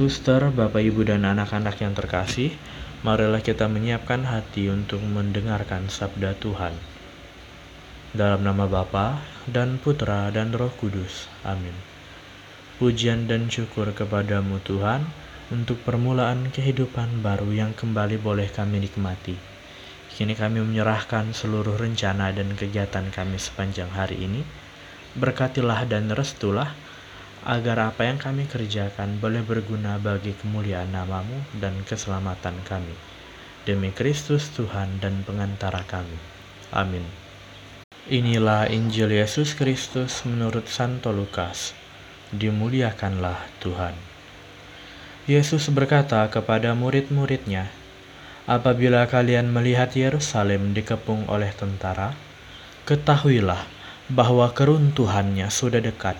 Suster, Bapak, Ibu, dan anak-anak yang terkasih, marilah kita menyiapkan hati untuk mendengarkan sabda Tuhan. Dalam nama Bapa dan Putra dan Roh Kudus. Amin. Pujian dan syukur kepadamu Tuhan untuk permulaan kehidupan baru yang kembali boleh kami nikmati. Kini kami menyerahkan seluruh rencana dan kegiatan kami sepanjang hari ini. Berkatilah dan restulah agar apa yang kami kerjakan boleh berguna bagi kemuliaan namamu dan keselamatan kami. Demi Kristus Tuhan dan pengantara kami. Amin. Inilah Injil Yesus Kristus menurut Santo Lukas. Dimuliakanlah Tuhan. Yesus berkata kepada murid-muridnya, Apabila kalian melihat Yerusalem dikepung oleh tentara, ketahuilah bahwa keruntuhannya sudah dekat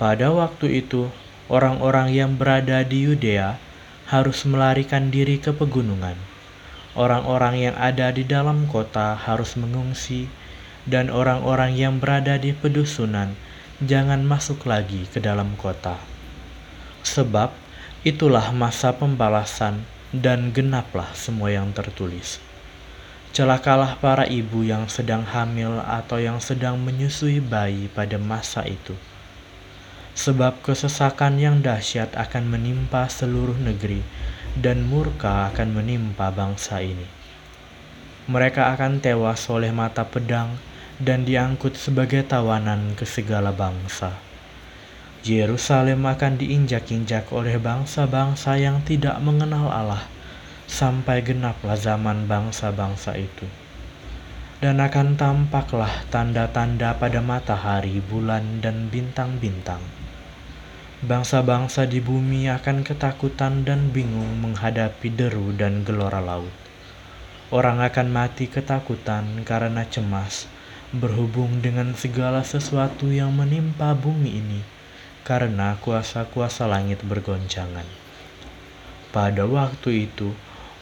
pada waktu itu, orang-orang yang berada di Yudea harus melarikan diri ke pegunungan. Orang-orang yang ada di dalam kota harus mengungsi, dan orang-orang yang berada di pedusunan jangan masuk lagi ke dalam kota. Sebab itulah masa pembalasan, dan genaplah semua yang tertulis. Celakalah para ibu yang sedang hamil atau yang sedang menyusui bayi pada masa itu sebab kesesakan yang dahsyat akan menimpa seluruh negeri, dan murka akan menimpa bangsa ini. Mereka akan tewas oleh mata pedang dan diangkut sebagai tawanan ke segala bangsa. Yerusalem akan diinjak-injak oleh bangsa-bangsa yang tidak mengenal Allah, sampai genaplah zaman bangsa-bangsa itu. Dan akan tampaklah tanda-tanda pada matahari, bulan, dan bintang-bintang Bangsa-bangsa di bumi akan ketakutan dan bingung menghadapi deru dan gelora laut. Orang akan mati ketakutan karena cemas berhubung dengan segala sesuatu yang menimpa bumi ini karena kuasa-kuasa langit bergoncangan. Pada waktu itu,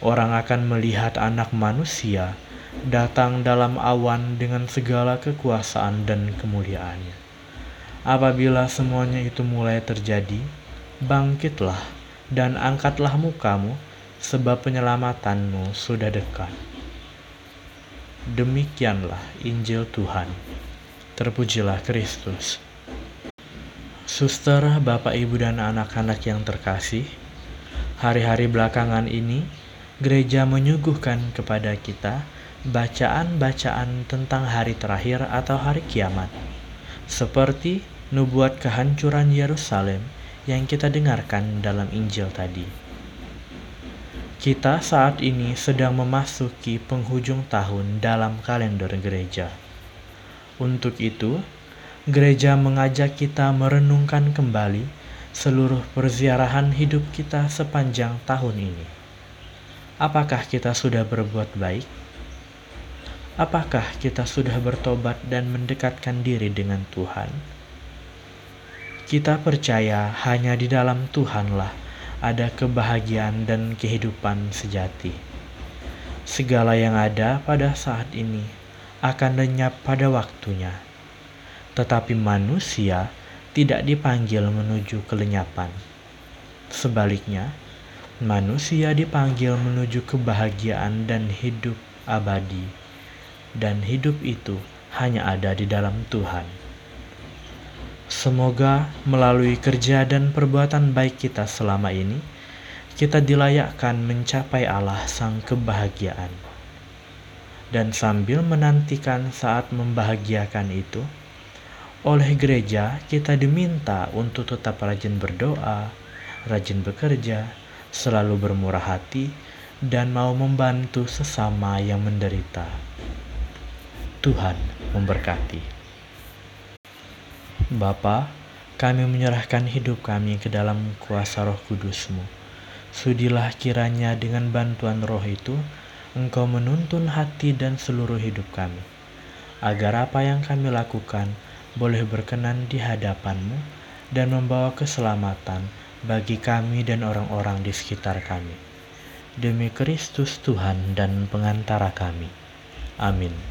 orang akan melihat anak manusia datang dalam awan dengan segala kekuasaan dan kemuliaannya. Apabila semuanya itu mulai terjadi, bangkitlah dan angkatlah mukamu, sebab penyelamatanmu sudah dekat. Demikianlah Injil Tuhan. Terpujilah Kristus. Suster, Bapak, Ibu, dan anak-anak yang terkasih, hari-hari belakangan ini gereja menyuguhkan kepada kita bacaan-bacaan tentang hari terakhir atau hari kiamat seperti nubuat kehancuran Yerusalem yang kita dengarkan dalam Injil tadi. Kita saat ini sedang memasuki penghujung tahun dalam kalender gereja. Untuk itu, gereja mengajak kita merenungkan kembali seluruh perziarahan hidup kita sepanjang tahun ini. Apakah kita sudah berbuat baik? Apakah kita sudah bertobat dan mendekatkan diri dengan Tuhan? Kita percaya hanya di dalam Tuhanlah ada kebahagiaan dan kehidupan sejati. Segala yang ada pada saat ini akan lenyap pada waktunya, tetapi manusia tidak dipanggil menuju kelenyapan. Sebaliknya, manusia dipanggil menuju kebahagiaan dan hidup abadi dan hidup itu hanya ada di dalam Tuhan. Semoga melalui kerja dan perbuatan baik kita selama ini, kita dilayakkan mencapai Allah Sang Kebahagiaan. Dan sambil menantikan saat membahagiakan itu, oleh gereja kita diminta untuk tetap rajin berdoa, rajin bekerja, selalu bermurah hati, dan mau membantu sesama yang menderita. Tuhan memberkati. Bapa, kami menyerahkan hidup kami ke dalam kuasa roh kudusmu. Sudilah kiranya dengan bantuan roh itu, Engkau menuntun hati dan seluruh hidup kami, agar apa yang kami lakukan boleh berkenan di hadapanmu dan membawa keselamatan bagi kami dan orang-orang di sekitar kami. Demi Kristus Tuhan dan pengantara kami. Amin.